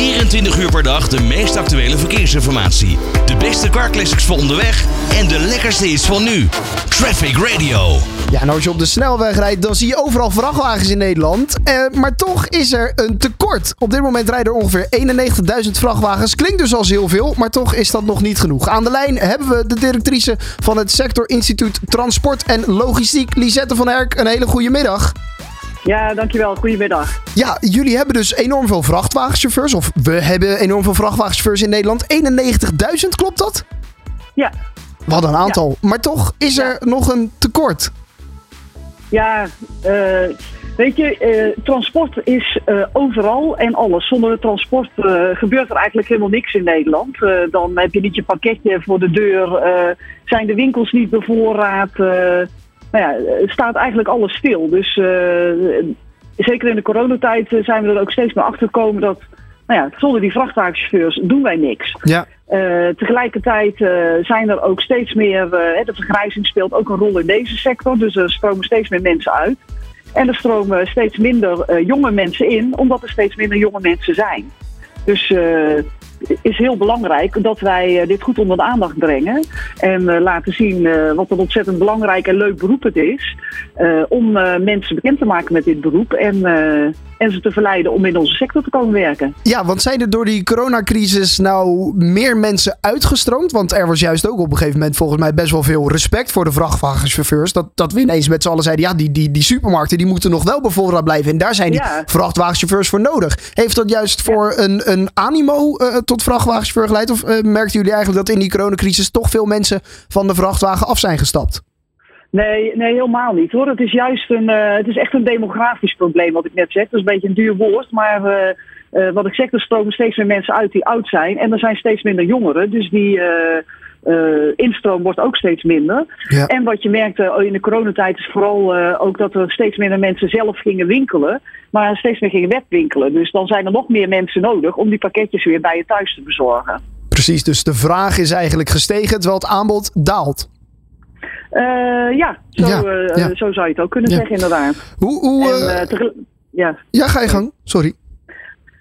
24 uur per dag de meest actuele verkeersinformatie. De beste carclassics voor onderweg en de lekkerste hits van nu. Traffic Radio. Ja, en als je op de snelweg rijdt, dan zie je overal vrachtwagens in Nederland. Eh, maar toch is er een tekort. Op dit moment rijden er ongeveer 91.000 vrachtwagens. Klinkt dus als heel veel, maar toch is dat nog niet genoeg. Aan de lijn hebben we de directrice van het Sector Instituut Transport en Logistiek, Lisette van Herk. Een hele goede middag. Ja, dankjewel. Goedemiddag. Ja, jullie hebben dus enorm veel vrachtwagenchauffeurs. Of we hebben enorm veel vrachtwagenchauffeurs in Nederland. 91.000, klopt dat? Ja, Wat een aantal. Maar toch is er nog een tekort. ja eh, weet je, eh, transport is eh, overal en alles. Zonder het transport gebeurt er eigenlijk helemaal niks in Nederland. Dan heb je niet je pakketje voor de deur, zijn de winkels niet bevoorraad. Eh, nou ja, het staat eigenlijk alles stil. Dus eh, zeker in de coronatijd eh, zijn we er ook steeds meer achter gekomen dat... Nou ja, zonder die vrachtwagenchauffeurs doen wij niks. Ja. Eh, tegelijkertijd eh, zijn er ook steeds meer, eh, hè, de vergrijzing speelt ook een rol in deze sector, dus er stromen steeds meer mensen uit. En er stromen steeds minder eh, jonge mensen in, omdat er steeds minder jonge mensen zijn. Dus eh is heel belangrijk dat wij eh, dit goed onder de aandacht brengen. En eh, laten zien eh, wat een ontzettend belangrijk en leuk beroep het is. om mensen bekend te maken met dit beroep en, en ze te verleiden om in onze sector te komen werken. Ja, want zijn er door die coronacrisis nou meer mensen uitgestroomd? Want er was juist ook op een gegeven moment volgens mij best wel veel respect voor de vrachtwagenchauffeurs. Dat, dat we ineens met z'n allen zeiden, ja, die, die, die supermarkten die moeten nog wel bevoorraad blijven. En daar zijn die Ja. vrachtwagenchauffeurs voor nodig. Heeft dat juist voor een, een animo tot vrachtwagenchauffeur geleid? Of eh, merkten jullie eigenlijk dat in die coronacrisis toch veel mensen van de vrachtwagen af zijn gestapt? Nee, nee, helemaal niet hoor. Het is juist een, eh, het is echt een demografisch probleem wat ik net zeg. Dat is een beetje een duur woord, maar eh, wat ik zeg, er stromen steeds meer mensen uit die oud zijn. En er zijn steeds minder jongeren, dus die eh, instroom wordt ook steeds minder. Ja. En wat je merkte in de coronatijd is vooral eh, ook dat er steeds minder mensen zelf gingen winkelen, maar steeds meer gingen webwinkelen. Dus dan zijn er nog meer mensen nodig om die pakketjes weer bij je thuis te bezorgen. Precies, dus de vraag is eigenlijk gestegen terwijl het aanbod daalt. Eh, ja, zo, Ja, ja. zo zou je het ook kunnen zeggen inderdaad. Hoe, hoe, En, ja. ja, ga je gang. Sorry.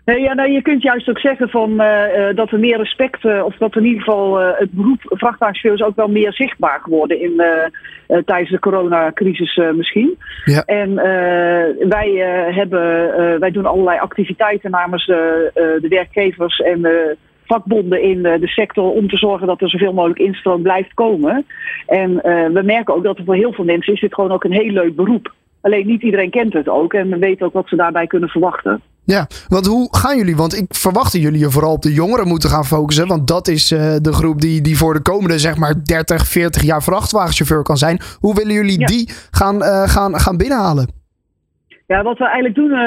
Nee, ja, nou, je kunt juist ook zeggen van, eh, eh, dat er meer respect, eh, of dat in ieder geval het beroep vrachtwagenchauffeur is ook wel meer zichtbaar geworden in, tijdens de coronacrisis misschien. Ja. En wij, hebben, wij doen allerlei activiteiten namens de werkgevers en de vakbonden in de sector om te zorgen dat er zoveel mogelijk instroom blijft komen. En we merken ook dat er voor heel veel mensen is dit gewoon ook een heel leuk beroep. Alleen niet iedereen kent het ook en we weten ook wat ze daarbij kunnen verwachten. Ja, want hoe gaan jullie? Want ik verwacht dat jullie je vooral op de jongeren moeten gaan focussen. Want dat is eh, de groep die, die voor de komende zeg maar 30, 40 jaar vrachtwagenchauffeur kan zijn. Hoe willen jullie Ja. die gaan, eh, gaan, gaan binnenhalen? Ja, wat we eigenlijk doen, eh,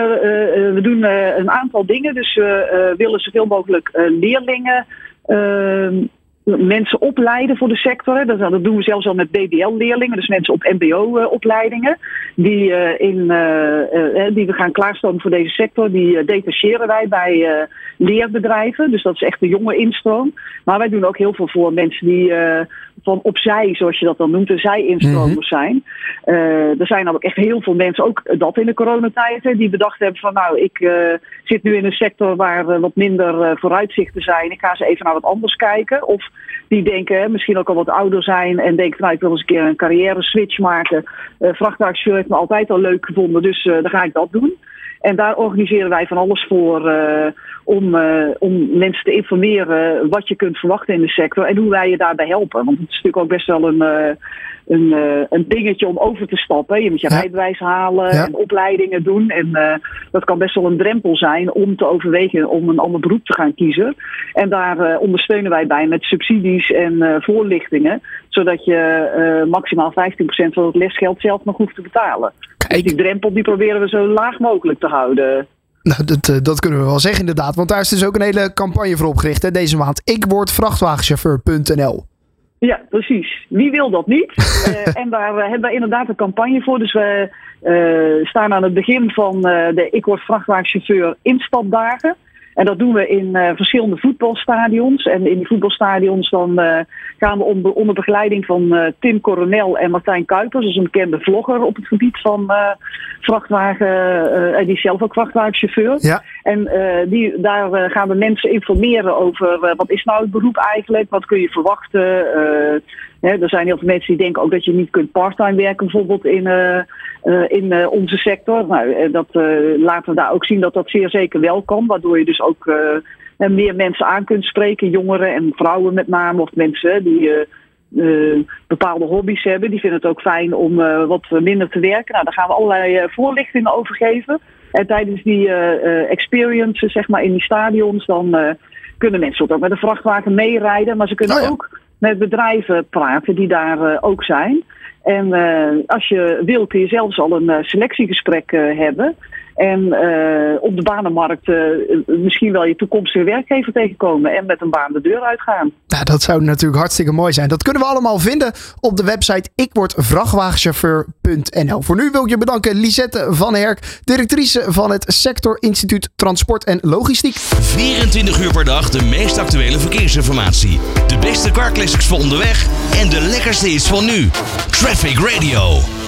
we doen een aantal dingen. Dus we willen zoveel mogelijk leerlingen, eh, mensen opleiden voor de sector. Dat, dat doen we zelfs al met BBL-leerlingen, dus mensen op MBO-opleidingen. die, eh, in, eh, eh, die we gaan klaarstomen voor deze sector. Die detacheren wij bij leerbedrijven. Dus dat is echt de jonge instroom. Maar wij doen ook heel veel voor mensen die van opzij, zoals je dat dan noemt, een zij-instromers zijn. Eh, er zijn namelijk echt heel veel mensen, ook dat in de coronatijd, hè, die bedacht hebben van nou, ik zit nu in een sector waar wat minder vooruitzichten zijn. Ik ga eens even naar wat anders kijken. Of die denken, misschien ook al wat ouder zijn en denken nou, ik wil eens een keer een carrière switch maken. Uh, heeft me altijd al leuk gevonden, dus eh, dan ga ik dat doen. En daar organiseren wij van alles voor eh, om, eh, om mensen te informeren wat je kunt verwachten in de sector en hoe wij je daarbij helpen. Want het is natuurlijk ook best wel een, eh, een, een dingetje om over te stappen. Je moet je Ja. rijbewijs halen Ja. en opleidingen doen. En dat kan best wel een drempel zijn om te overwegen om een ander beroep te gaan kiezen. En daar ondersteunen wij bij met subsidies en voorlichtingen. Zodat je maximaal 15% van het lesgeld zelf nog hoeft te betalen. Dus die drempel die proberen we zo laag mogelijk te houden. nou, dat, eh, dat kunnen we wel zeggen inderdaad. Want daar is dus ook een hele campagne voor opgericht hè, deze maand. Ik word vrachtwagenchauffeur.nl. Ja, precies. Wie wil dat niet? Eh, en daar eh, hebben we inderdaad een campagne voor. Dus we staan aan het begin van de Ik Word Vrachtwagenchauffeur instapdagen. En dat doen we in uh, verschillende voetbalstadions. En in die voetbalstadions dan uh, gaan we onder, onder begeleiding van uh, Tim Coronel en Martijn Kuipers, dus een bekende vlogger op het gebied van vrachtwagen. en die is zelf ook vrachtwagenchauffeur. Ja. En die, daar gaan we mensen informeren over wat is nou het beroep eigenlijk, wat kun je verwachten. Hè, er zijn heel veel mensen die denken ook dat je niet kunt parttime werken, bijvoorbeeld in, in onze sector. Nou, dat laten we daar ook zien dat dat zeer zeker wel kan, waardoor je dus ook uh, meer mensen aan kunt spreken, jongeren en vrouwen met name, of mensen die uh, bepaalde hobby's hebben. Die vinden het ook fijn om wat minder te werken. Nou, daar gaan we allerlei voorlichtingen over geven. En tijdens die experiences, zeg maar, in die stadions, dan kunnen mensen ook met een vrachtwagen meerijden, maar ze kunnen Oh ja. ook met bedrijven praten die daar ook zijn. En als je wilt, kun je zelfs al een selectiegesprek hebben. En uh, op de banenmarkt uh, misschien wel je toekomstige werkgever tegenkomen en met een baan de deur uitgaan. Nou, dat zou natuurlijk hartstikke mooi zijn. Dat kunnen we allemaal vinden op de website ikwordvrachtwagenchauffeur.nl. Voor nu wil ik je bedanken Lisette van Herk, directrice van het Sector Instituut Transport en Logistiek. 24 uur per dag de meest actuele verkeersinformatie. De beste car classics voor onderweg en de lekkerste is van nu. Traffic Radio.